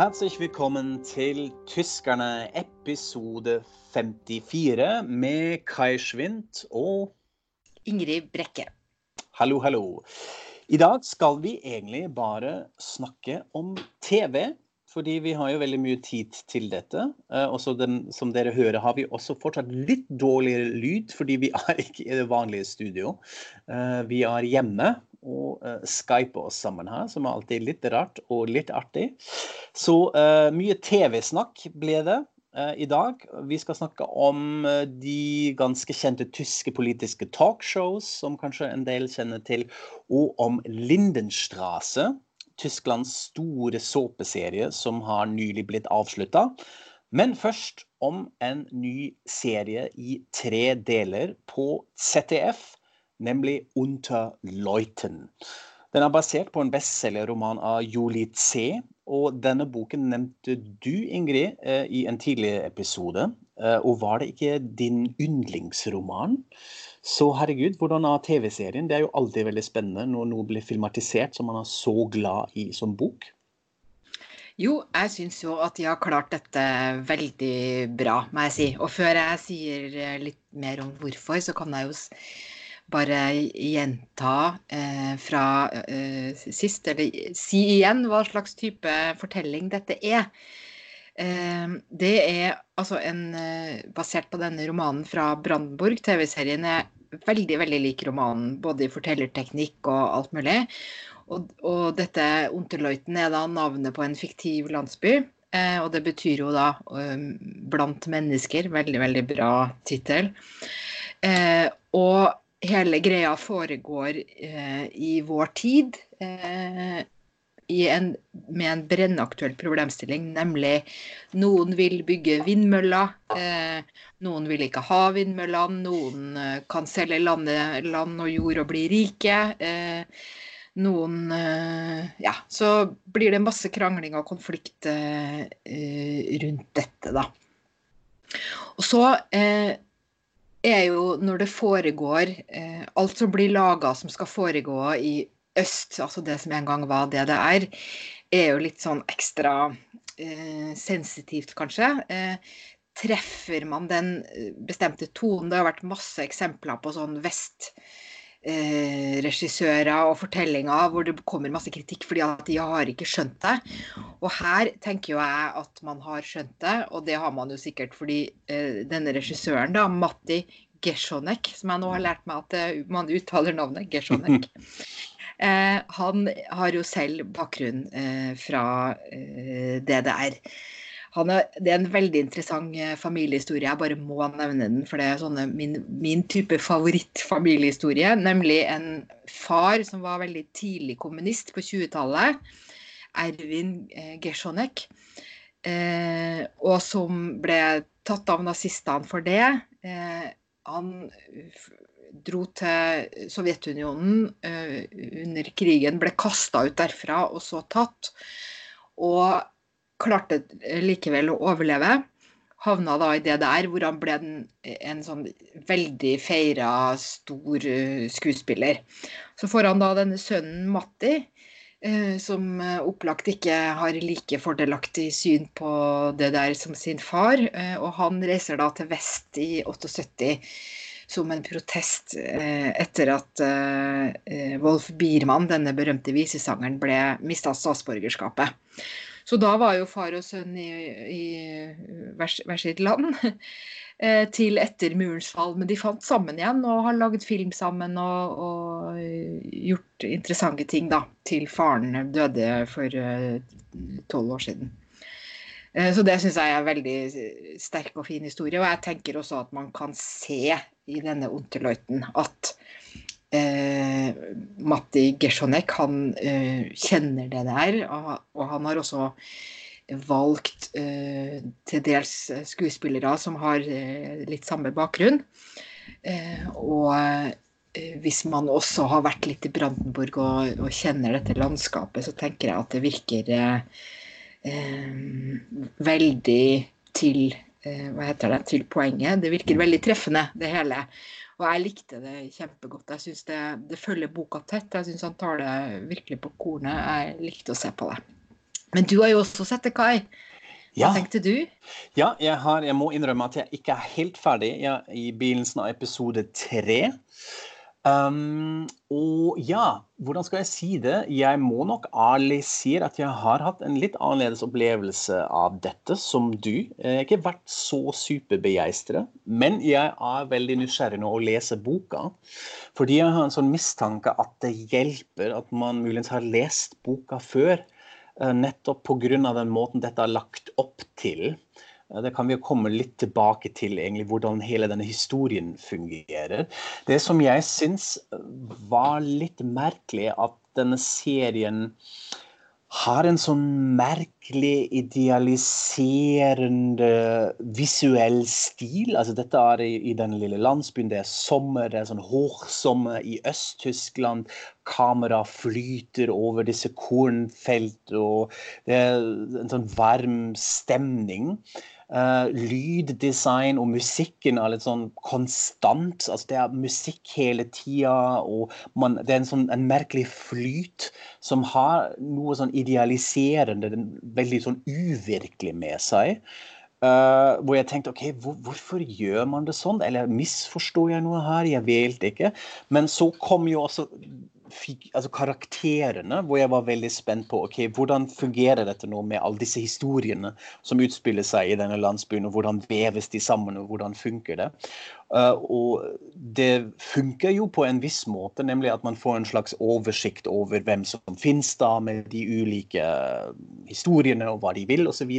Herzlich willkommen til Tyskerne episode 54 med Kai Schwint og Ingrid Brekke. Hallo, hallo. I dag skal vi egentlig bare snakke om TV. Fordi vi har jo veldig mye tid til dette. Eh, og som dere hører, har vi også fortsatt litt dårligere lyd, fordi vi er ikke i det vanlige studio. Eh, vi er hjemme og uh, skype oss sammen her, som er alltid litt rart og litt artig. Så uh, mye TV-snakk ble det uh, i dag. Vi skal snakke om de ganske kjente tyske politiske talkshows, som kanskje en del kjenner til, og om Lindenstrasse. Tysklands store såpeserie som har nylig blitt avslutta. Men først om en ny serie i tre deler på ZDF nemlig Unter Leuten. Den er basert på en bestselgerroman av Julie C. Og denne boken nevnte du, Ingrid, eh, i en tidligere episode. Eh, og var det ikke din yndlingsroman? Så herregud, hvordan er TV-serien? Det er jo alltid veldig spennende når noe blir filmatisert som man er så glad i som bok. Jo, jeg syns jo at de har klart dette veldig bra, må jeg si. Og før jeg sier eh, litt mer om hvorfor, så kan jeg jo bare gjenta eh, fra eh, sist, eller si igjen hva slags type fortelling dette er. Eh, det er altså en eh, Basert på denne romanen fra Brandenburg, TV-serien er veldig, veldig lik romanen, både i fortellerteknikk og alt mulig. Og, og dette Unterleuten er da navnet på en fiktiv landsby. Eh, og det betyr jo da um, 'blant mennesker'. Veldig, veldig bra tittel. Eh, og hele greia foregår eh, i vår tid. Eh, en, med en brennaktuell problemstilling, nemlig noen vil bygge vindmøller. Eh, noen vil ikke ha vindmøllene. Noen eh, kan selge landet, land og jord og bli rike. Eh, noen eh, Ja, så blir det masse krangling og konflikt rundt dette, da. Og så er jo når det foregår eh, Alt som blir laga som skal foregå i øst, altså det som en gang var det det er er jo litt sånn ekstra eh, sensitivt, kanskje. Eh, treffer man den eh, bestemte tonen? Det har vært masse eksempler på sånn vest eh, regissører og fortellinger hvor det kommer masse kritikk fordi at de har ikke skjønt det. Og her tenker jo jeg at man har skjønt det, og det har man jo sikkert fordi eh, denne regissøren, da, Matti Gesjonek, som jeg nå har lært meg at eh, man uttaler navnet, Gesjonek. Eh, han har jo selv bakgrunn eh, fra DDR. Er, det er en veldig interessant eh, familiehistorie. Jeg bare må nevne den, for det er sånne, min, min type favorittfamiliehistorie. Nemlig en far som var veldig tidlig kommunist på 20-tallet. Ervin eh, Gesjonek. Eh, og som ble tatt av nazistene for det. Eh, han dro til Sovjetunionen eh, under krigen, ble kasta ut derfra og så tatt. Og klarte likevel å overleve. Havna da i DDR, hvor han ble en, en sånn veldig feira, stor uh, skuespiller. Så får han da denne sønnen Matti, uh, som uh, opplagt ikke har like fordelaktig syn på det der som sin far. og han reiser da til vest i 78 som en protest etter at Wolf Biermann, denne berømte visesangeren, ble mista statsborgerskapet. Så da var jo far og sønn i, i hver sitt land eh, til etter murens fall. Men de fant sammen igjen og har lagd film sammen og, og gjort interessante ting da, til faren døde for eh, tolv år siden. Eh, så det syns jeg er en veldig sterk og fin historie. Og jeg tenker også at man kan se i denne Unterløyten at eh, Matti Gesjonek han eh, kjenner det der, og, og, han har også valgt eh, til dels skuespillere som har eh, litt samme bakgrunn. Eh, og eh, hvis man også har vært litt i Brandenburg og, og, kjenner dette landskapet, så tenker jeg at det virker veldig til hva heter det, til poenget. Det virker veldig treffende, det hele. Og jeg likte det kjempegodt. Jeg syns det, det, følger boka tett. Jeg syns han tar det virkelig på kornet. Jeg likte å se på det. Men du har jo også sett det, Kai. Hva Ja, tenkte du? ja jeg, har, jeg må innrømme at jeg ikke er helt ferdig jeg, er i begynnelsen av episode tre. Um, og ja, hvordan skal jeg si det? Jeg må nok ærlig si at jeg har hatt en litt annerledes opplevelse av dette som du. Jeg har ikke vært så superbegeistret, men jeg er veldig nysgjerrig nå å lese boka. Fordi jeg har en sånn mistanke at det hjelper at man muligens har lest boka før. eh, Nettopp pga. den måten dette er lagt opp til. Eh, Det kan vi jo komme litt tilbake til, egentlig, hvordan hele denne historien fungerer. Det som jeg syns var litt merkelig, at denne serien har en sånn merkelig idealiserende visuell stil. Altså dette er i, i den lille landsbyen, det er sommer, det er sånn hårsommer i Øst-Tyskland. Kamera flyter over disse kornfelt, og det er en sånn varm stemning. Uh, lyddesign og musikken er litt sånn konstant. altså Det er musikk hele tida, og man, det er en sånn en merkelig flyt som har noe sånn idealiserende, veldig sånn uvirkelig med seg. Uh, hvor jeg tenkte OK, hvor, hvorfor gjør man det sånn? Eller misforstår jeg noe her? Jeg vet ikke. Men så kom jo også altså karakterene, hvor jeg var veldig spent på ok, hvordan fungerer dette nå med alle disse historiene som utspiller seg i denne landsbyen, og hvordan veves de sammen, og hvordan funker det? Uh, og det funker jo på en viss måte, nemlig at man får en slags oversikt over hvem som finnes da, med de ulike historiene og hva de vil osv.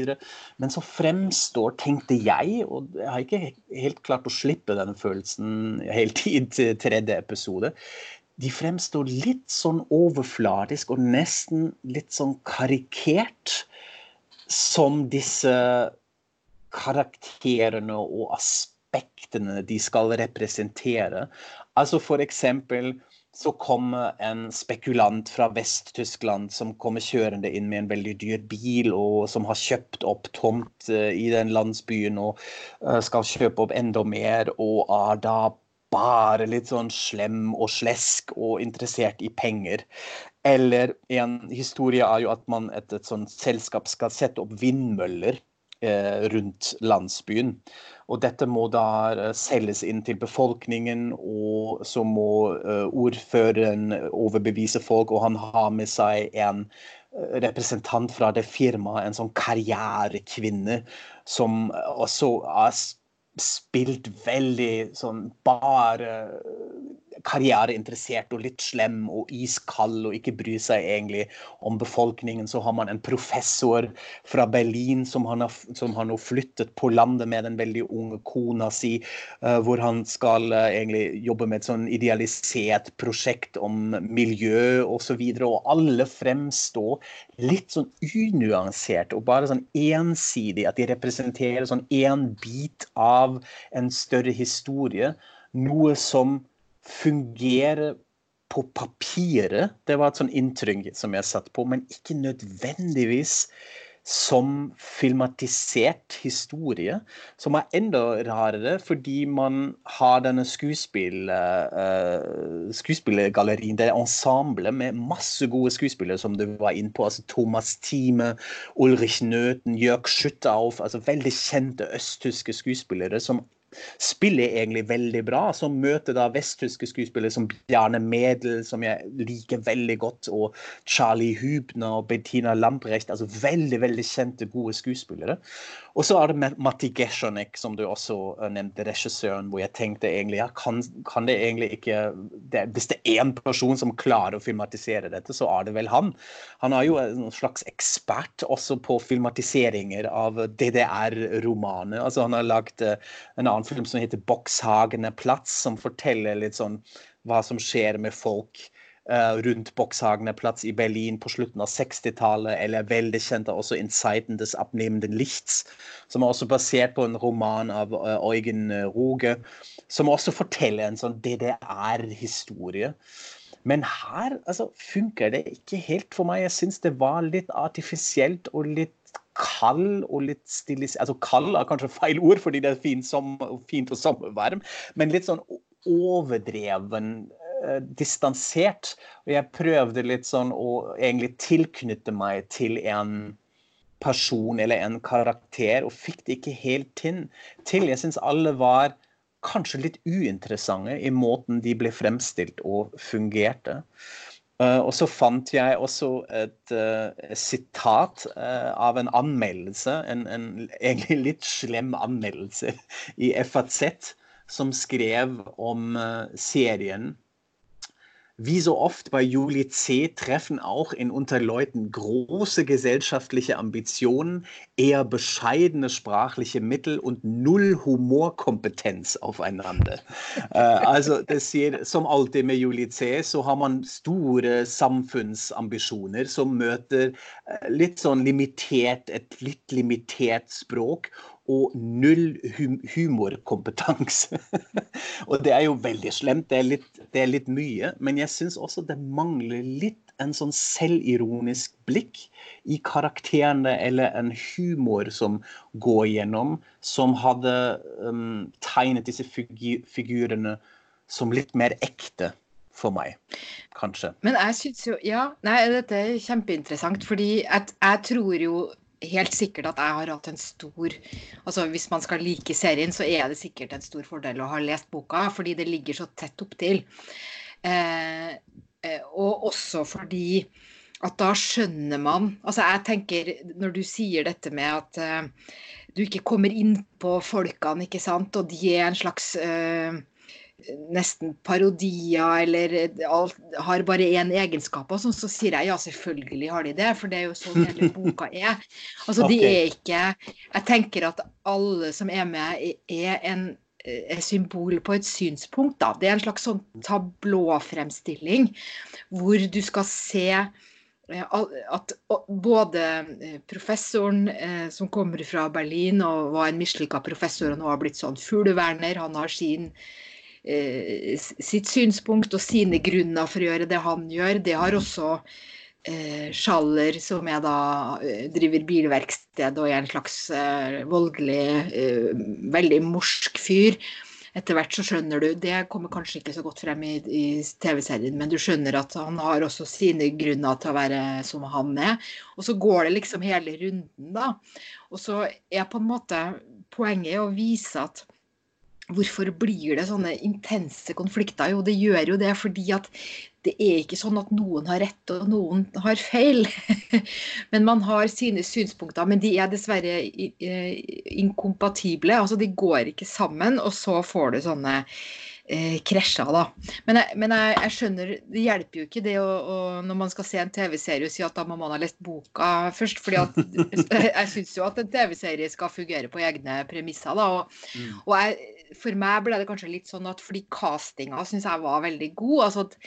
Men så fremstår, tenkte jeg, og jeg har ikke helt klart å slippe denne følelsen helt i tredje episode, de fremstår litt sånn overfladisk og nesten litt sånn karikert som disse karakterene og aspektene de skal representere. Altså for eksempel så kommer en spekulant fra Vest-Tyskland som kommer kjørende inn med en veldig dyr bil, og som har kjøpt opp tomt eh, i den landsbyen og eh, skal kjøpe opp enda mer, og er da bare litt sånn slem og slesk og interessert i penger. Eller en historie er jo at man etter et sånt selskap skal sette opp vindmøller eh, rundt landsbyen. Og dette må da eh, selges inn til befolkningen, og så må eh, ordføreren overbevise folk, og han har med seg en eh, representant fra det firmaet, en sånn karrierekvinne, som også er spilt veldig sånn bare karriereinteressert og litt slem og iskald og ikke bryr seg egentlig om befolkningen. Så har man en professor fra Berlin som han har, som har nå flyttet på landet med den veldig unge kona si, eh, hvor han skal eh, egentlig jobbe med et sånn idealisert prosjekt om miljø osv. Og, så videre, og alle fremstår litt sånn unuansert og bare sånn ensidig. At de representerer sånn én bit av en større historie. Noe som fungerer på papiret. Det var et sånn inntrykk som jeg satt på, men ikke nødvendigvis som filmatisert historie, som er enda rarere fordi man har denne skuespill, uh, skuespillergallerien, det ensemblet med masse gode skuespillere som du var inne på. altså Thomas Thieme, Ulrich Nøthen, Jörg Schüttauf. altså veldig kjente østtyske skuespillere som spiller egentlig veldig bra, som møter da vesttyske skuespillere som Bjarne Medel, som jeg liker veldig godt, og Charlie Hubner og Bettina Lamprecht. Altså veldig veldig kjente, gode skuespillere. Og så er det Ma- Matti Gesjonek, som du også eh, nevnte, regissøren, hvor jeg tenkte egentlig ja, kan, kan det egentlig ikke det, Hvis det er én person som klarer å filmatisere dette, så er det vel han. Han er jo en slags ekspert også på filmatiseringer av DDR-romaner. Altså Han har lagd eh, en annen film som heter 'Bokshagene Platz', som forteller litt sånn hva som skjer med folk eh, rundt Bokshagene Platz i Berlin på slutten av 60-tallet, eller veldig kjent er også 'In des abnehmenden Lichts', som er også basert på en roman av eh, Eugen Roge, som også forteller en sånn DDR-historie. Men her altså, funker det ikke helt for meg. Jeg syns det var litt artifisielt og litt kald og litt stilis... Altså kald er kanskje feil ord, fordi det er fint, som, fint og sommervarm, men litt sånn overdreven uh, distansert. Og jeg prøvde litt sånn å egentlig tilknytte meg til en person eller en karakter, og fikk det ikke helt til. Jeg syns alle var kanskje litt uinteressante i måten de ble fremstilt og fungerte. Uh, og så fant jeg også et uh, sitat uh, av en anmeldelse, en, en, egentlig litt slem anmeldelse i FAZ, som skrev om serien Wie so oft bei Juli C. treffen auch in Unterleuten große gesellschaftliche Ambitionen, eher bescheidene sprachliche Mittel und null Humorkompetenz aufeinander. uh, altså, det sier som alltid med Juli C, så har man store samfunnsambisjoner som møter uh, litt sånn limitert, et litt limitert språk og null hum humorkompetanse. og det er jo veldig slemt. Det er litt, det er litt mye. Men jeg syns også det mangler litt en sånn selvironisk blikk i karakterene, eller en humor som går gjennom, som hadde um, tegnet disse figu figurene som litt mer ekte for meg, kanskje. Men jeg syns jo Ja, nei, dette er kjempeinteressant, fordi jeg, tror jo helt sikkert at jeg har hatt en stor altså Hvis man skal like serien, så er det sikkert en stor fordel å ha lest boka, fordi det ligger så tett opptil. Eh, eh, og også fordi at da skjønner man Altså jeg tenker, når du sier dette med at eh, du ikke kommer inn på folkene, ikke sant, og de er en slags eh, nesten parodier eller alt, har bare én egenskap, og sånn, så sier jeg ja, selvfølgelig har de det. For det er jo sånn hele boka er. Altså, okay. de er ikke Jeg tenker at alle som er med, er en er symbol på et synspunkt. Da. Det er en slags sånn tablåfremstilling hvor du skal se eh, at både eh, professoren eh, som kommer fra Berlin og var en mislykka professor og nå har blitt sånn fugleverner, han har sin sitt synspunkt og sine grunner for å gjøre det han gjør. Det har også eh, Schaller, som er da eh, driver bilverksted og er en slags eh, voldelig, eh, veldig morsk fyr. Etter hvert så skjønner du Det kommer kanskje ikke så godt frem i, i TV-serien, men du skjønner at han har også sine grunner til å være som han er. Og så går det liksom hele runden, da. Og så er på en måte poenget å vise at Hvorfor blir det sånne intense konflikter? Jo, det gjør jo det fordi at det er ikke sånn at noen har rett og noen har feil. men man har sine synspunkter, men de er dessverre inkompatible. Altså de går ikke sammen, og så får du sånne eh, krasja, da. Men, jeg, men jeg, jeg, skjønner, det hjelper jo ikke det å, å, når man skal se en TV-serie og si at da må man ha lest boka først. fordi at jeg, jeg syns jo at en TV-serie skal fungere på egne premisser. da, og, mm. og jeg, For meg ble det kanskje litt sånn at fordi castinga syns jeg var veldig god. altså at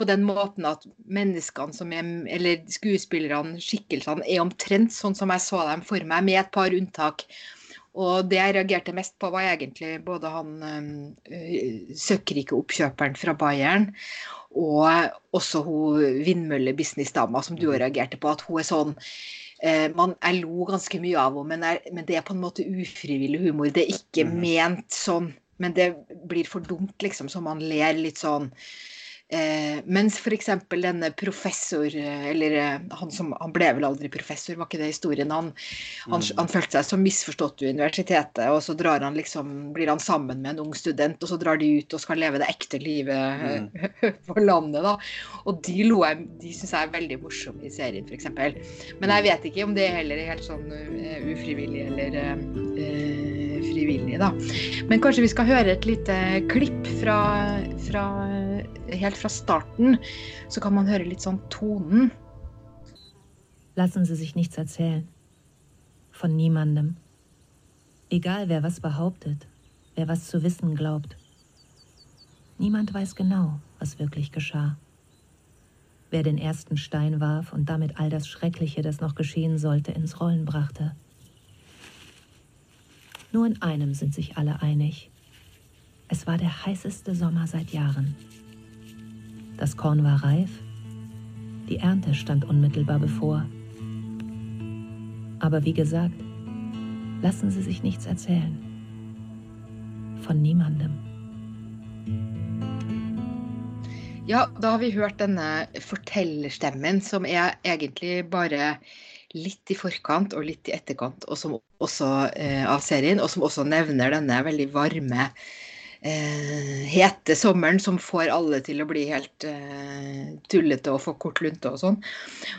På den måten at menneskene som er, eller skuespillerne, skikkelsene, er omtrent sånn som jeg så dem for meg, med et par unntak. Og det jeg reagerte mest på, var egentlig både han øh, søkkrike oppkjøperen fra Bayern og også hun vindmøllebusinessdama som du reagerte på. At hun er sånn eh, man, Jeg lo ganske mye av henne, men, men, det er på en måte ufrivillig humor. Det er ikke mm. ment sånn, men det blir for dumt, liksom, så man ler litt sånn. Eh, mens f.eks. denne professor, eh, eller eh, han som Han ble vel aldri professor, var ikke det historien? Han, han, mm. han følte seg så misforstått i universitetet, og så drar han liksom, blir han sammen med en ung student, og så drar de ut og skal leve det ekte livet mm. for landet, da. Og de jeg, de syns jeg er veldig morsomme i serien, f.eks. Men jeg vet ikke om det heller er helt sånn uh, ufrivillig eller uh, frivillig, da. Men kanskje vi skal høre et lite klipp fra, fra helt fra starten, så kan man høre litt sånn tonen. Lassen Sie sich nichts erzählen. Von niemandem. Egal wer was behauptet, wer was zu wissen glaubt. Niemand weiß genau, was wirklich geschah. Wer den ersten Stein warf und damit all das Schreckliche, das noch geschehen sollte, ins Rollen brachte. Nur in einem sind sich alle einig. Es war der heißeste Sommer seit Jahren. Das Korn war reif, die Ernte stand unmittelbar bevor. Aber wie gesagt, lassen Sie sich nichts erzählen. Von niemandem. Ja, da har vi hørt denne fortellerstemmen, som er egentlig bare litt i forkant og litt i etterkant og som også, eh, av serien, og som også nevner denne veldig varme, eh, hete sommeren som får alle til å bli helt eh, tullete og få kort lunte og sånn.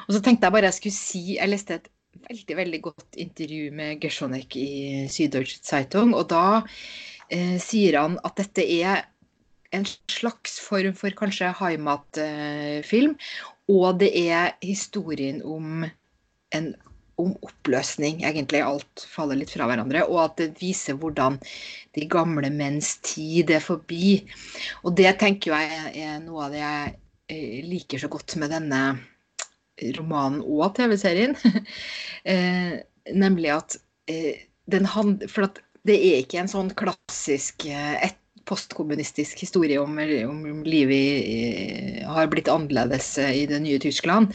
Og så tenkte jeg bare jeg skulle si Jeg leste et veldig, veldig godt intervju med Gershonek i Süddeutsche Zeitung, og da eh, sier han at dette er en slags form for kanskje heimatfilm, Og det er historien om en om oppløsning, egentlig. Alt faller litt fra hverandre. Og at det viser hvordan de gamle menns tid er forbi. Og det tenker jeg er noe av det jeg eh, liker så godt med denne romanen og TV-serien. eh, nemlig at eh, den handler For at det er ikke en sånn klassisk eh, et postkommunistisk historie om, om livet har blitt annerledes eh, i det nye Tyskland.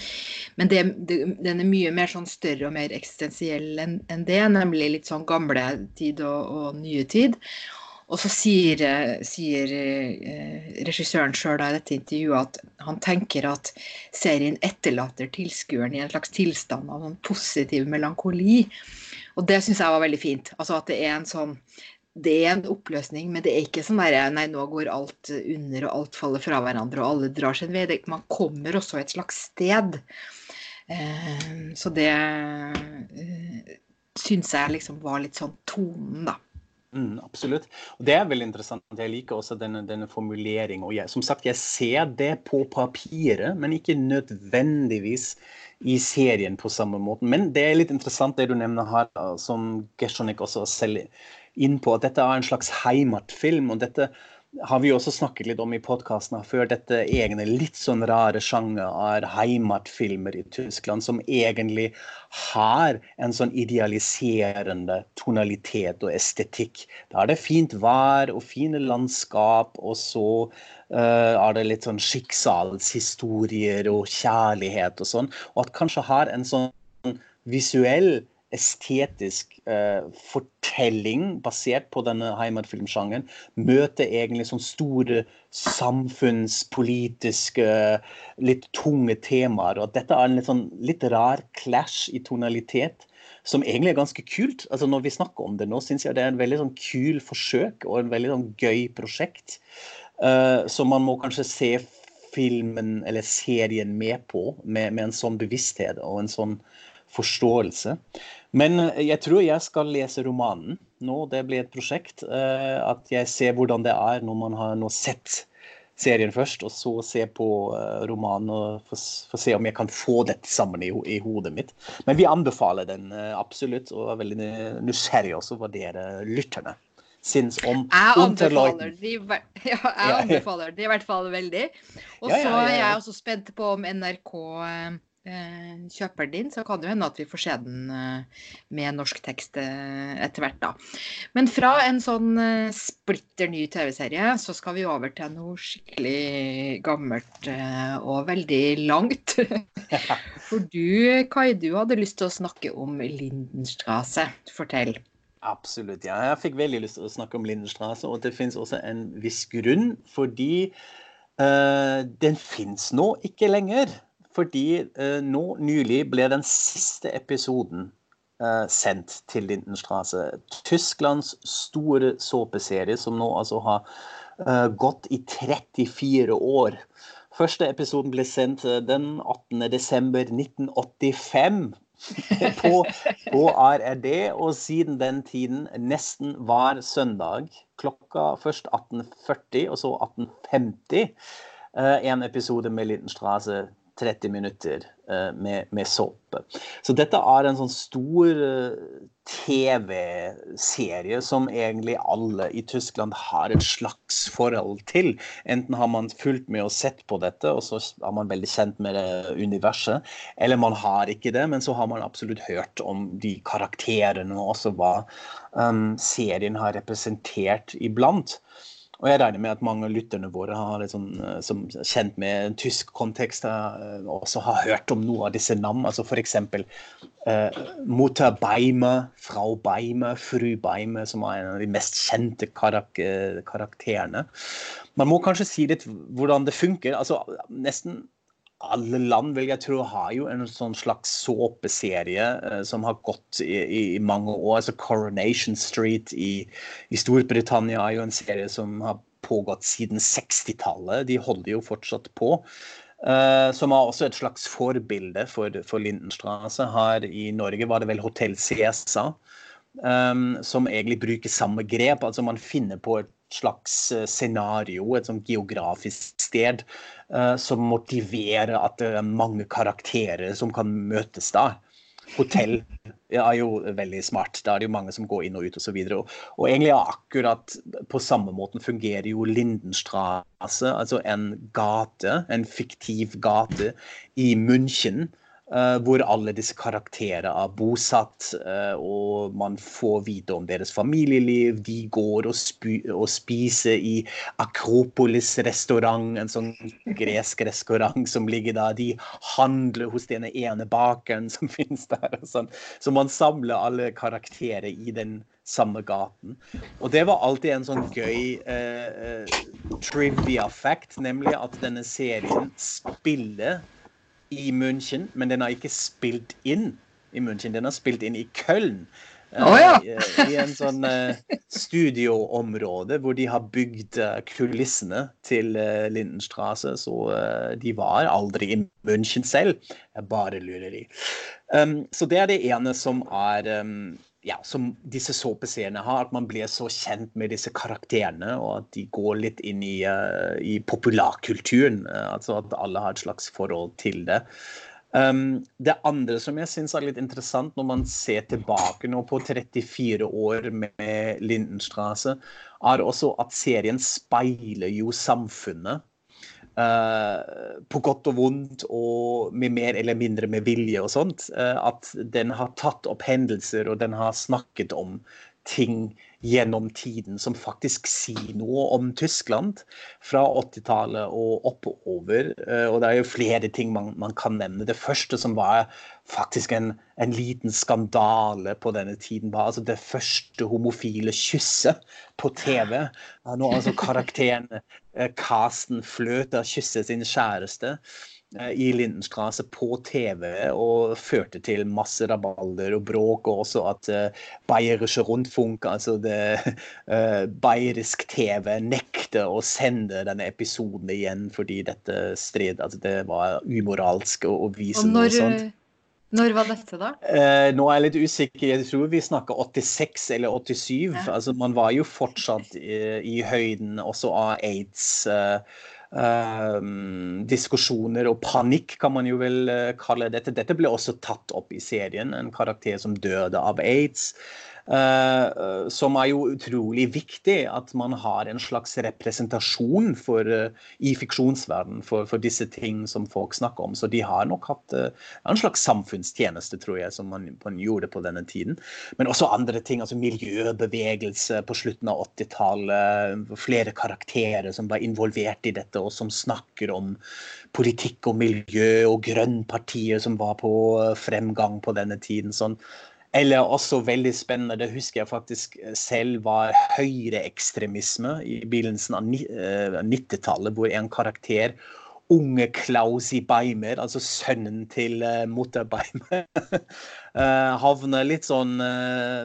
Men det, det, den er mye mer sånn større og mer eksistensiell enn en det, nemlig litt sånn gamle tid og, og nye tid. Og så sier, sier eh, regissøren sjøl i dette intervjuet at han tenker at serien etterlater tilskueren i en slags tilstand av en positiv melankoli. Og det syns jeg var veldig fint. Altså at det er en sånn det er en oppløsning, men det er ikke sånn derre nei, nå går alt under og alt faller fra hverandre og alle drar sin vei. Man kommer også et slags sted. Eh, så det eh, syns jeg liksom var litt sånn tonen, da. Mm, absolutt. Og Det er veldig interessant. Jeg liker også denne, denne formuleringen. Som sagt, jeg ser det på papiret, men ikke nødvendigvis i serien på samme måte. Men det er litt interessant det du nevner her, som Gesjonik også selv inn på at dette er en slags heimatfilm. og dette har vi også snakket litt om i podkasten før. Dette egne litt sånn rare sjanger av heimatfilmer i Tyskland, som egentlig har en sånn idealiserende tonalitet og estetikk. Da er det fint vær og fine landskap, og så uh, er det litt sånn skikkshalshistorier og kjærlighet og sånn. Og at kanskje har en sånn visuell estetisk eh, fortelling basert på denne heimatfilmsjangeren møter egentlig sånn store samfunnspolitiske, litt tunge temaer. Og at dette er en litt, sånn, litt rar clash i tonalitet som egentlig er ganske kult. Altså Når vi snakker om det nå, syns jeg det er en veldig sånn kul forsøk og en veldig sånn gøy prosjekt. Uh, så man må kanskje se filmen eller serien med på, med, med en sånn bevissthet og en sånn forståelse. Men eh, jeg tror jeg skal lese romanen nå. Det blir et prosjekt. Eh, at jeg ser hvordan det er når man har nå sett serien først, og så se på eh, romanen og få se om jeg kan få dette sammen i, i, hodet mitt. Men vi anbefaler den absolutt, og er veldig nysgjerrig også hva dere lytterne syns om Jeg anbefaler de, ja, jeg anbefaler det i hvert fall veldig. Og så ja, ja, er jeg også spent på om NRK Eh, kjøper din, så kan det hende at vi får se den eh, med norsk tekst eh, etter hvert, da. Men fra en sånn splitter ny TV-serie, så skal vi over til noe skikkelig gammelt og veldig langt. For du, Kai, du hadde lyst til å snakke om Lindenstrasse. Fortell. Absolutt, ja. Jeg fikk veldig lyst til å snakke om Lindenstrasse, og det finnes også en viss grunn, fordi uh, den fins nå ikke lenger. Fordi eh, nå nylig ble den siste episoden eh, sendt til Lindenstrasse. Tysklands store såpeserie, som nå altså har eh, gått i 34 år. Første episoden ble sendt eh, den 18.12.1985 på, på RRD, og siden den tiden nesten hver søndag klokka først 18.40 og så 18.50 eh, en episode med Lindenstrasse 30 minutter uh, med, med, såpe. Så dette er en sånn stor uh, TV-serie som egentlig alle i Tyskland har et slags forhold til. Enten har man fulgt med og sett på dette, og så er man veldig kjent med det universet, eller man har ikke det, men så har man absolutt hørt om de karakterene og også hva um, serien har representert iblant. Og jeg regner med at mange av lytterne våre har sånn, som kjent med tysk kontekst, også har hørt om noe av disse navnene. Altså f.eks. Uh, Mutter Beimer, Frau Beimer, Fru Beimer, som er en av de mest kjente karak karakterene. Man må kanskje si litt hvordan det funker. altså Nesten alle land vil jeg tro har jo en sånn slags såpeserie uh, som har gått i, i, i, mange år. altså Coronation Street i, i, Storbritannia er jo en serie som har pågått siden 60-tallet. De holder jo fortsatt på. Uh, som er også et slags forbilde for, for Lindenstrasse. Her i Norge var det vel Hotell Cæsar. Um, som egentlig bruker samme grep. altså Man finner på et slags eh, scenario, et sånn geografisk sted, uh, som motiverer at det er mange karakterer som kan møtes da. Hotell er jo veldig smart. Da er det jo mange som går inn og ut osv. Og, og, og egentlig akkurat på samme måten fungerer jo Lindenstrasse, altså en gate, en fiktiv gate i München hvor alle disse karakterer er bosatt, uh, og man får vite om deres familieliv. De går og, og spiser i Akropolis restaurant, en sånn gresk restaurant som ligger der. De handler hos denne ene bakeren som finnes der. og Sånn. Så man samler alle karakterer i den samme gaten. Og det var alltid en sånn gøy uh, trivia fact, nemlig at denne serien spiller i München, men den har ikke spilt inn i München. Den har spilt inn i Köln. Oh, ja. I, I, en sånn uh, studioområde hvor de har bygd kulissene til Lindenstrasse. Så de var aldri i München selv. Jeg bare lurer i. Um, så det er det ene som er um, ja, som disse såpeseriene har, at man blir så kjent med disse karakterene, og at de går litt inn i, uh, i populærkulturen. Uh, altså at alle har et slags forhold til det. Um, det andre som jeg syns er litt interessant når man ser tilbake nå på 34 år med Lindenstrasse, er også at serien speiler jo samfunnet. Uh, på godt og vondt og med mer eller mindre med vilje og sånt. Uh, at den har tatt opp hendelser og den har snakket om ting gjennom tiden som faktisk sier noe om Tyskland fra 80-tallet og oppover. Uh, og det er jo flere ting man, man, kan nevne. Det første som var faktisk en, en liten skandale på denne tiden, var altså det første homofile kysset på TV. Nå altså karakteren Karsten Fløter kysser sin kjæreste Eh, i Lindenstrasse på TV og førte til masse rabalder og bråk, og også at uh, Bayerische Rundfunk, altså det uh, bayerisk TV, nekter å sende denne episoden igjen fordi dette stred altså Det var umoralsk å, å vise og når, noe sånt. Når var dette, da? Uh, nå er jeg litt usikker. Jeg tror vi snakker 86 eller 87. Ja. Altså, man var jo fortsatt i, i høyden også av aids. Uh, diskusjoner og panikk, kan man jo vel uh, kalle dette. Dette ble også tatt opp i serien. En karakter som døde av aids. Uh, som er jo utrolig viktig at man har en slags representasjon for, uh, i fiksjonsverdenen for, for, disse ting som folk snakker om. Så de har nok hatt uh, en slags samfunnstjeneste, tror jeg, som man, man, gjorde på denne tiden. Men også andre ting, altså miljøbevegelse på slutten av 80-tallet. Flere karakterer som var involvert i dette, og som snakker om politikk og miljø, og Grønnpartiet som var på fremgang på denne tiden. sånn eller også veldig spennende, det husker jeg faktisk selv, var høyreekstremisme i begynnelsen av 90-tallet, eh, hvor en karakter unge Klaus i Beimer, altså sønnen til uh, Mutter Beimer, uh, havner litt sånn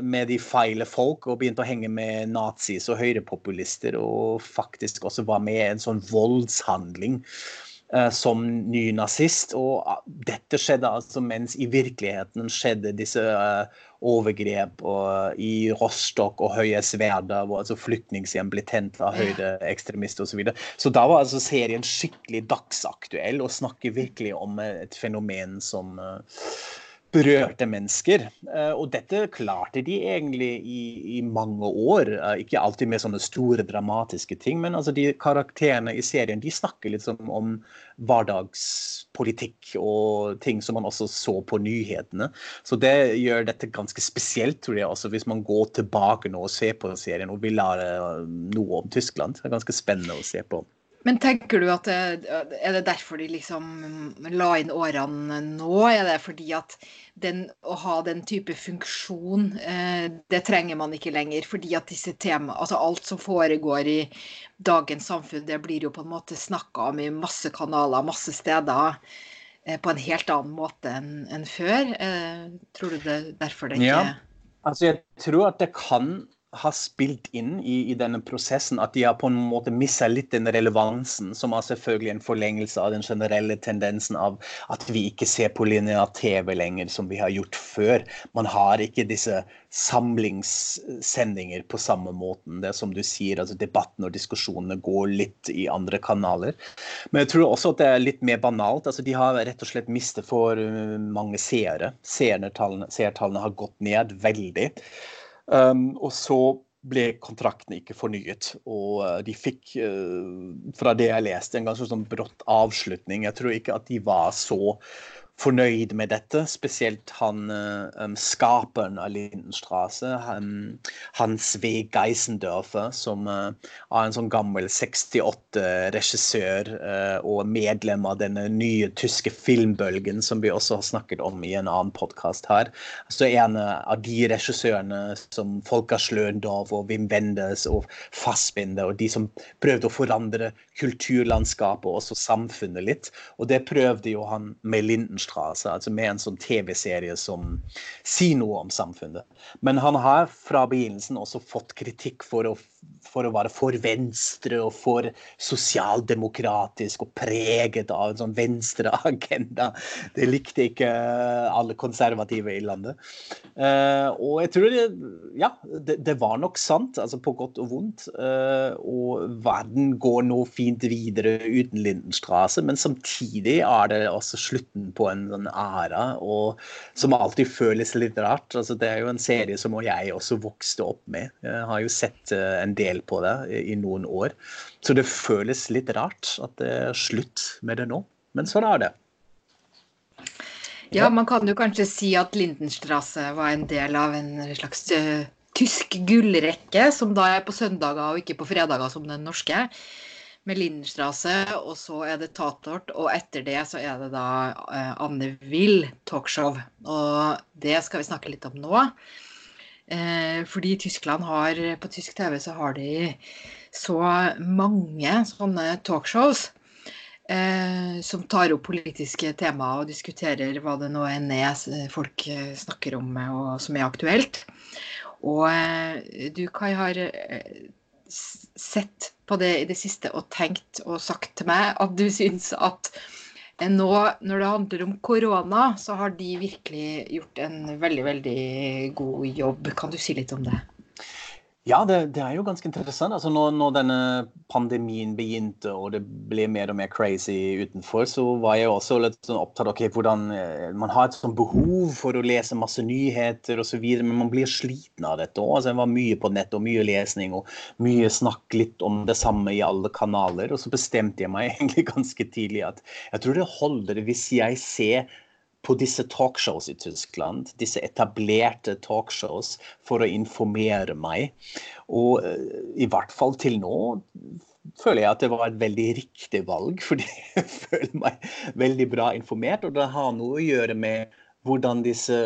med de feile folk og begynte å henge med nazis og høyrepopulister, og faktisk også var med i en sånn voldshandling. Eh, som ny nazist. Og ah, dette skjedde altså mens i virkeligheten skjedde disse uh, overgrep og, i Rostock og Høyesverda, hvor altså flyktninghjem ble tent av høydeekstremister osv. Så, videre. så da var altså serien skikkelig dagsaktuell og snakker virkelig om et fenomen som berørte mennesker. Eh, og dette klarte de egentlig i, i, mange år. Eh, ikke alltid med sånne store, dramatiske ting, men altså de karakterene i serien de snakker liksom om hverdagspolitikk og ting som man også så på nyhetene. Så det gjør dette ganske spesielt, tror jeg, også hvis man går tilbake nå og ser på serien og vil lære noe om Tyskland. Det er ganske spennende å se på. Men tenker du at det, Er det derfor de liksom la inn årene nå? Er det fordi at den, å ha den type funksjon, eh, det trenger man ikke lenger? Fordi at disse tema, altså alt som foregår i dagens samfunn, det blir jo på en måte snakka om i masse kanaler, masse steder. Eh, på en helt annen måte enn en før. Eh, tror du det er derfor det ikke Ja, altså jeg tror at det kan har spilt inn i, i, denne prosessen, at de har på en måte mista litt den relevansen, som er selvfølgelig en forlengelse av den generelle tendensen av at vi ikke ser på lineær TV lenger som vi har gjort før. Man har ikke disse samlingssendinger på samme måten. Det er som du sier, altså Debatten og diskusjonene går litt i andre kanaler. Men jeg tror også at det er litt mer banalt. altså De har rett og slett mistet for uh, mange seere. Seertallene har gått ned veldig. Um, og så ble kontrakten ikke fornyet. Og uh, de fikk, uh, fra det jeg leste, en ganske sånn brått avslutning. Jeg tror ikke at de var så fornøyd med dette. Spesielt han um, skaperen av Lindenstrasse, han, Hans V. Geisendörfer, som uh, er en sånn gammel 68-regissør uh, og medlem av denne nye tyske filmbølgen, som vi også har snakket om i en annen podkast her. Så en av de regissørene som Folka Schløndorf og Wim Wenders og Fassbinder, og de som prøvde å forandre kulturlandskapet og også samfunnet litt. Og det prøvde jo han med Lindenstrasse Straße, altså med en sånn TV-serie som sier noe om samfunnet. Men han har fra begynnelsen også fått kritikk for å for å være for venstre og for sosialdemokratisk og preget av en sånn venstreagenda. Det likte ikke alle konservative i landet. Uh, og jeg tror det, ja, det, det, var nok sant, altså på godt og vondt. Uh, og verden går nå fint videre uten Lindenstrasse, men samtidig er det også slutten på en sånn æra, og som alltid føles litt rart. Altså, det er jo en serie som jeg også vokste opp med. Jeg har jo sett uh, del på det i noen år. Så det føles litt rart at det er slutt med det nå. Men sånn er det. Ja, man kan jo kanskje si at Lindenstrasse var en del av en slags uh, tysk gullrekke, som da er på søndager og ikke på fredager som den norske. Med Lindenstrasse, og så er det Tatort, og etter det så er det da uh, Anne Will talkshow. Og det skal vi snakke litt om nå. Eh, fordi Tyskland har, på tysk TV så har de så mange sånne talkshows eh, som tar opp politiske temaer og diskuterer hva det nå enn er folk eh, snakker om og som er aktuelt. Og eh, du, Kai, har eh, sett på det i det siste og tenkt og sagt til meg at du syns at nå, når det handler om korona, så har de virkelig gjort en veldig, veldig god jobb. Kan du si litt om det? Ja, det, det, er jo ganske interessant. Altså når, når, denne pandemien begynte og det ble mer og mer crazy utenfor, så var jeg også litt sånn opptatt av okay, hvordan eh, man har et sånt behov for å lese masse nyheter osv., men man blir sliten av dette òg. Altså, jeg var mye på nett og mye lesning og mye snakk litt om det samme i alle kanaler. Og så bestemte jeg meg egentlig ganske tidlig at jeg tror det holder hvis jeg ser på disse talkshows i Tyskland, disse etablerte talkshows, for å informere meg. Og uh, i hvert fall til nå føler jeg at det var et veldig riktig valg, fordi jeg føler meg veldig bra informert. Og det har noe å gjøre med hvordan disse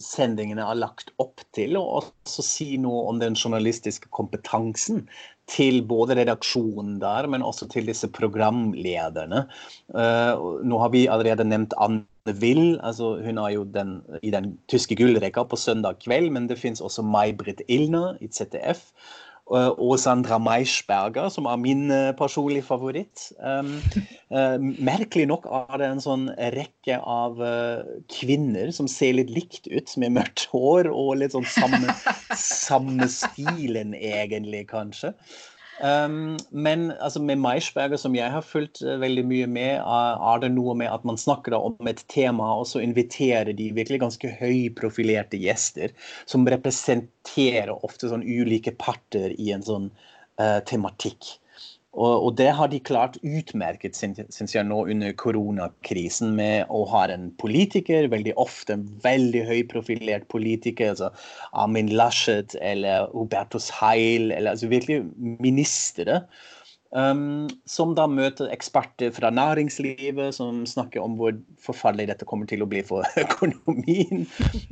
sendingene er lagt opp til, og også si noe om den journalistiske kompetansen til både redaksjonen der, men også til disse programlederne. Uh, nå har vi allerede nevnt Anne Will. altså Hun er jo den, i den tyske gullrekka på søndag kveld, men det fins også May-Britt Ilner i ZDF. Uh, og Sandra Maischberger, som er min uh, personlige favoritt. Um, uh, merkelig nok er det en sånn rekke av kvinner som ser litt likt ut, med mørkt hår og litt sånn samme, samme stilen, egentlig, kanskje. Um, men altså, med Maischberger, som jeg har fulgt uh, veldig mye med, uh, er det noe med at man snakker om et tema, og så inviterer de virkelig ganske høyprofilerte gjester, som representerer ofte sånn ulike parter i en sånn uh, tematikk. Og, og, det har de klart utmerket, syns jeg, nå under koronakrisen, med å ha en politiker, veldig ofte en veldig høyprofilert politiker, altså Amin Laschet eller Hubertus Heil, eller altså virkelig ministre Um, som da møter eksperter fra næringslivet som snakker om hvor forferdelig dette kommer til å bli for økonomien.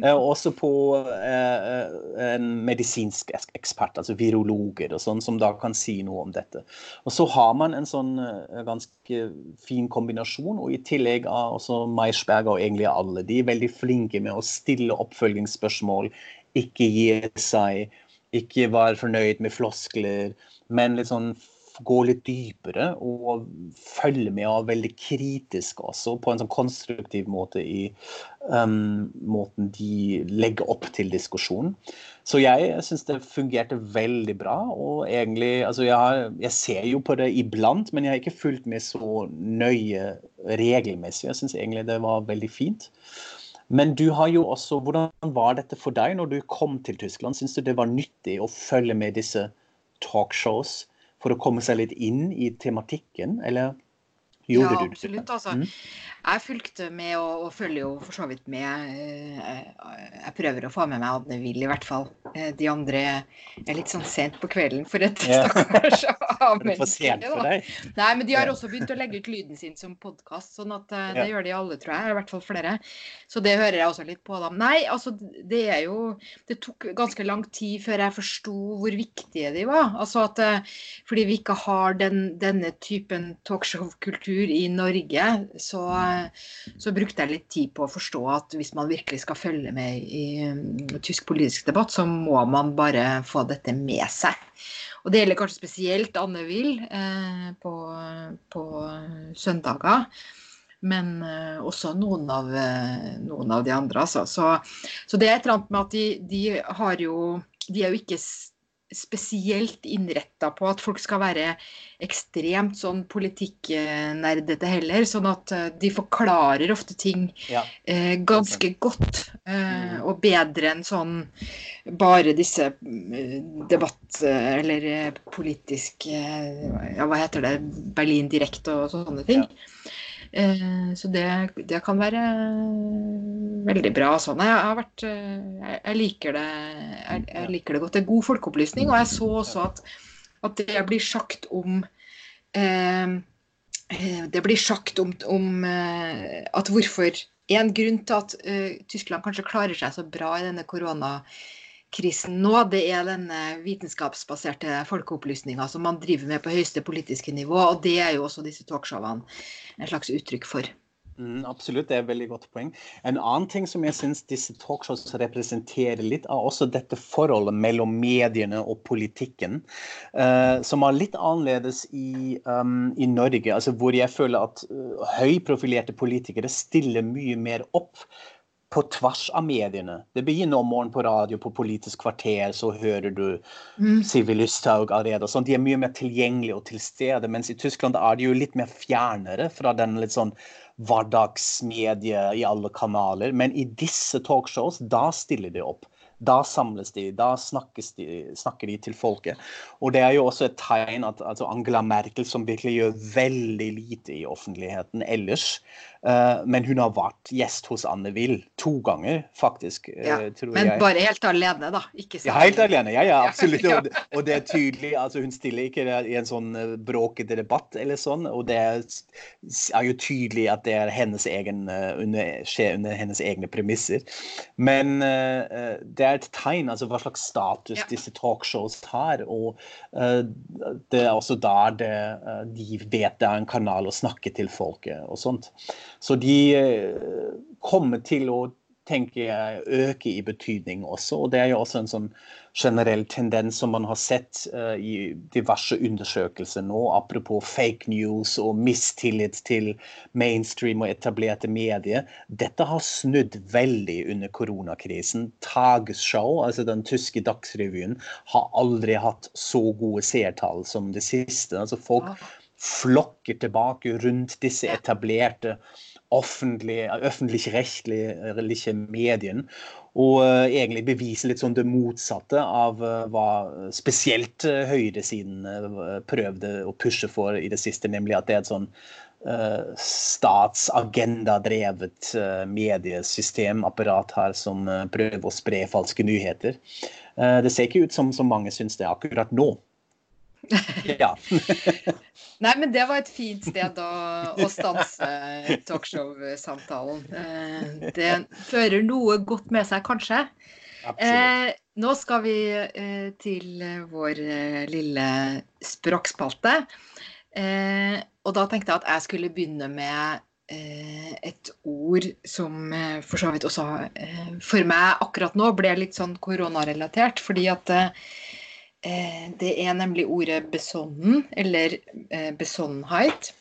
uh, også på uh, en medisinsk ekspert, altså virologer, og sånn, som da kan si noe om dette. Og Så har man en sånn uh, ganske fin kombinasjon, og i tillegg av også Meisberger og egentlig alle de er veldig flinke med å stille oppfølgingsspørsmål, ikke gi seg, ikke være fornøyd med floskler, men litt sånn gå litt dypere og følge med og veldig kritisk også, på en sånn konstruktiv måte i um, måten de legger opp til diskusjonen. Så jeg syns det fungerte veldig bra. Og egentlig Altså, jeg, jeg, ser jo på det iblant, men jeg har ikke fulgt med så nøye regelmessig. Jeg syns egentlig det var veldig fint. Men du har jo også Hvordan var dette for deg når du kom til Tyskland? Syns du det var nyttig å følge med disse talkshows? For å komme seg litt inn i tematikken, eller gjorde ja? Absolutt, altså. Mm. Jeg fulgte med og, og, følger jo for så vidt med. Eh, jeg prøver å få med meg Adne Will, i hvert fall. Eh, de andre er litt sånn sent på kvelden for et stakkars A-menneske. Nei, men de har også begynt å legge ut lyden sin som podkast, sånn at det det gjør de alle, tror jeg. I hvert fall flere. Så det hører jeg også litt på dem. Nei, altså det er jo Det tok ganske lang tid før jeg forsto hvor viktige de var. Altså at fordi vi ikke har den, denne typen talkshow-kultur i Norge, så så brukte jeg litt tid på å forstå at hvis man virkelig skal følge med i um, tysk politisk debatt, så må man bare få dette med seg. Og det gjelder kanskje spesielt Anne Will eh, på, på, søndager. Men eh, også noen av, eh, noen av, de andre, altså. Så, så, det er et eller annet med at de, de jo De er jo ikke spesielt innretta på at folk skal være ekstremt sånn politikknerdete heller. Sånn at eh, de forklarer ofte ting ja. eh, ganske godt. Eh, mm. og bedre enn sånn bare disse eh, debatt- eller eh, politisk Ja, hva heter det? Berlin direkte og sånne ting. Ja. Eh, så det, det, kan være veldig bra. Sånn. Jeg, vært, eh, jeg, liker det, jeg, jeg, liker det godt. Det er god folkeopplysning. Og jeg så også at, at det blir sagt om eh, eh Det blir sagt om, om at hvorfor En grunn til at uh, Tyskland kanskje klarer seg så bra i denne korona krisen nå, det er denne vitenskapsbaserte folkeopplysninga som man driver med på høyeste politiske nivå. Og det er jo også disse talkshowene en slags uttrykk for. Mm, absolutt, det er et veldig godt poeng. En annen ting som jeg syns disse talkshows representerer litt, er også dette forholdet mellom mediene og politikken, uh, som er litt annerledes i, um, i, Norge. altså Hvor jeg føler at uh, høyprofilerte politikere stiller mye mer opp på tvers av mediene. Det begynner om morgenen på radio, på Politisk kvarter, så hører du mm. Sivi Lysthaug allerede. Sånn. De er mye mer tilgjengelige og til stede. Mens i Tyskland er de jo litt mer fjernere fra den litt sånn hverdagsmedie i alle kanaler. Men i disse talkshows, da stiller de opp. Da samles de, da de, snakker de til folket. Og det er jo også et tegn at altså Angela Merkel, som virkelig gjør veldig lite i offentligheten ellers, men hun har vært gjest hos Anne Will to ganger, faktisk. Uh, ja, men jeg. bare helt alene, da? Ikke ja, helt alene. Ja, ja, absolutt. Og, og, det er tydelig. altså Hun stiller ikke i en sånn uh, bråkete debatt eller sånn, og det er, jo tydelig at det er hennes egen, under, skjer under hennes egne premisser. Men det er et tegn, altså hva slags status ja. disse talkshows har. Og uh, det er også der det, uh, de vet det er en kanal å snakke til folket og sånt. Så de uh, kommer til å tenker jeg øker i betydning også. Og det er jo også en sånn generell tendens som man har sett uh, i diverse undersøkelser nå, apropos fake news og mistillit til mainstream og etablerte medier. Dette har snudd veldig under koronakrisen. Tagesschau, altså den tyske Dagsrevyen, har aldri hatt så gode seertall som det siste. Altså folk flokker tilbake rundt disse etablerte offentlige, øffentlich-rechtlige mediene. Og uh, egentlig beviser litt sånn det motsatte av uh, hva spesielt uh, høyresiden prøvde å pushe for i det siste, nemlig at det er et sånn statsagendadrevet mediesystemapparat her som prøver å spre falske nyheter. det ser ikke ut som, som mange syns det akkurat nå. Ja. Nei, men det var et fint sted å, å stanse talkshow-samtalen. Eh, det fører noe godt med seg, kanskje. Eh, nå skal vi eh, til vår eh, lille språkspalte. Eh, og da tenkte jeg at jeg skulle begynne med eh, et ord som for så vidt også for meg akkurat nå ble litt sånn koronarelatert. Fordi at det er nemlig ordet besonnen, eller eh, besonnenheit,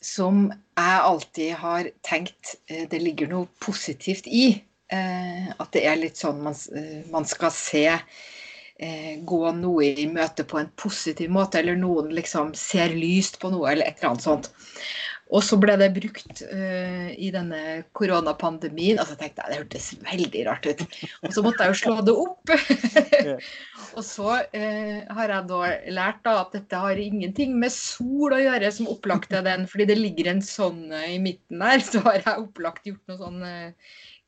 som jeg alltid har tenkt eh, det ligger noe positivt i. At det er litt sånn man skal se gå noe i møte på en positiv måte, eller noen liksom ser lyst på noe, eller et eller annet sånt. Og så ble det brukt uh, i denne koronapandemien. Altså jeg tenkte Det hørtes veldig rart ut. Og så måtte jeg jo slå det opp. og så uh, har jeg da lært da, at dette har ingenting med sol å gjøre, som opplagt er den. Fordi det ligger en sånn uh, i midten der. Så har jeg opplagt gjort noe sånn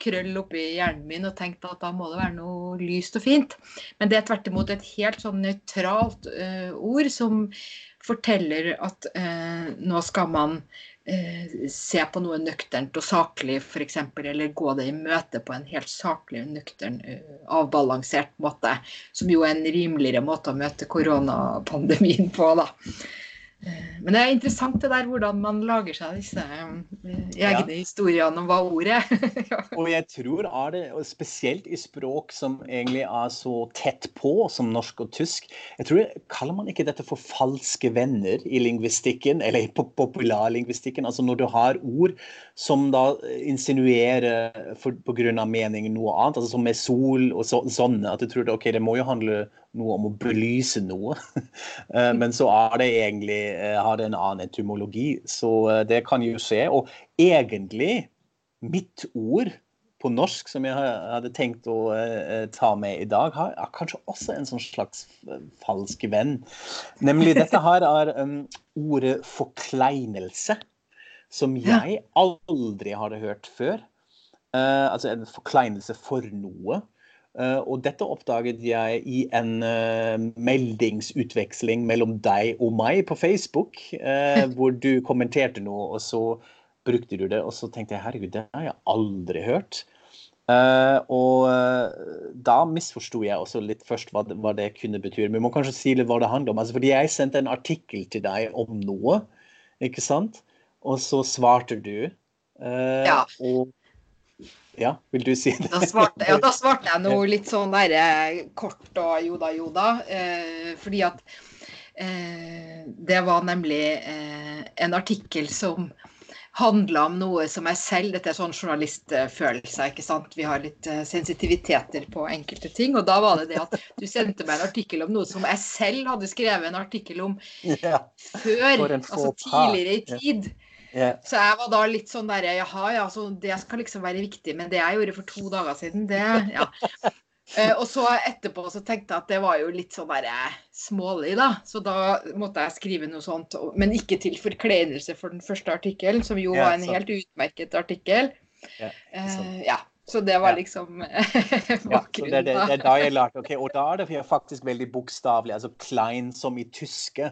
krøll oppi hjernen min og tenkt at da må det være noe lyst og fint. Men det er tvert imot et helt sånn nøytralt ord som forteller at nå skal man eh, se på noe nøkternt og saklig, f.eks., eller gå det i møte på en helt saklig, nøktern, uh, avbalansert måte. Som jo er en rimeligere måte å møte koronapandemien på, da. Eh, men det er interessant det der hvordan man lager seg disse eh, egne ja. historiene om hva ordet er. og jeg tror er det, spesielt i språk som egentlig er så tett på som norsk og tysk jeg tror Kaller man ikke dette for falske venner i lingvistikken, eller i populærlingvistikken? Altså når du har ord som da insinuerer på grunn av mening noe annet, altså som med sol og så, sånne, at du tror det, ok, det må jo handle noe om å belyse noe. Eh, men så er det egentlig eh, har det en annen etymologi. Så eh, det kan jo skje. Og egentlig, mitt ord på norsk som jeg hadde tenkt å ta med i dag, har kanskje også en sånn slags falsk venn. Nemlig dette her er um, ordet forkleinelse, som jeg aldri hadde hørt før. Altså en forkleinelse for noe. Uh, og dette oppdaget jeg i en uh, meldingsutveksling mellom deg og meg på Facebook, uh, hvor du kommenterte noe, og så brukte du det. Og så tenkte jeg herregud, det har jeg aldri hørt. og da misforsto jeg også litt først hva det, hva det, kunne bety. Vi må kanskje si litt hva det handler om. Altså, fordi jeg sendte en artikkel til deg om noe, ikke sant? Og så svarte du. ja. Og ja, vil du si det? Da svarte, ja, da svarte jeg noe litt sånn der, eh, kort og joda joda. Eh, fordi at eh, det var nemlig eh, en artikkel som handla om noe som jeg selv Dette er sånn journalistfølelse, ikke sant. Vi har litt uh, sensitiviteter på enkelte ting. Og da var det det at du sendte meg en artikkel om noe som jeg selv hadde skrevet en artikkel om ja, før, altså tidligere i tid. Ja. Yeah. Så jeg var da litt sånn der Jaha, ja, så det skal liksom være viktig. Men det jeg gjorde for to dager siden, det Ja. uh, og så etterpå så tenkte jeg at det var jo litt sånn der eh, smålig, da. Så da måtte jeg skrive noe sånt. Men ikke til forkleinelse for den første artikkelen, som jo yeah, var en så. helt utmerket artikkel. Yeah, uh, ja. Så det var liksom bakgrunnen. Ja, det, det, det, er da jeg lærte, ok, Og da er det faktisk veldig bokstavelig. altså Klein som i tyske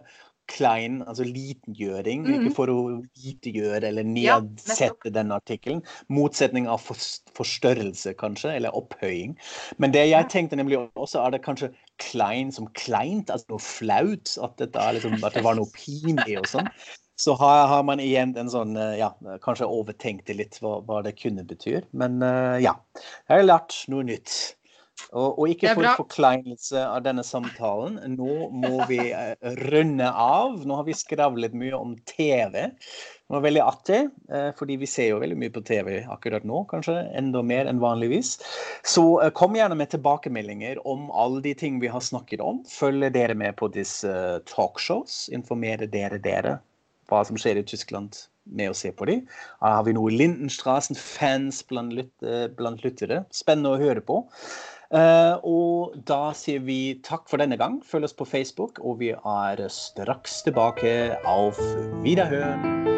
klein, altså litengjøring, mm. ikke for å litegjøre eller nedsette ja, den artikkelen. Motsetning av forstørrelse, kanskje, eller opphøying. Men det jeg tenkte nemlig også, er det kanskje klein som kleint, altså noe flaut. At, liksom, at det var noe pinlig og sånn. så har, har, man igjen en sånn Ja, kanskje overtenkte litt hva, hva det kunne bety. Men ja. Jeg har lært noe nytt. Og, og ikke for forkleinelse av denne samtalen. Nå må vi runde av. Nå har vi skravlet mye om TV. Det var veldig artig, fordi vi ser jo veldig mye på TV akkurat nå, kanskje enda mer enn vanligvis. Så kom gjerne med tilbakemeldinger om alle de ting vi har snakket om. Følger dere med på disse talkshows? Informerer dere dere hva som skjer i Tyskland med å se på dem. Har vi noe Lindenstraßen-fans blant, blant lyttere? Spennende å høre på. Uh, og da sier vi takk for denne gang. Følg oss på Facebook, og vi er straks tilbake. Auf Wiederhøren.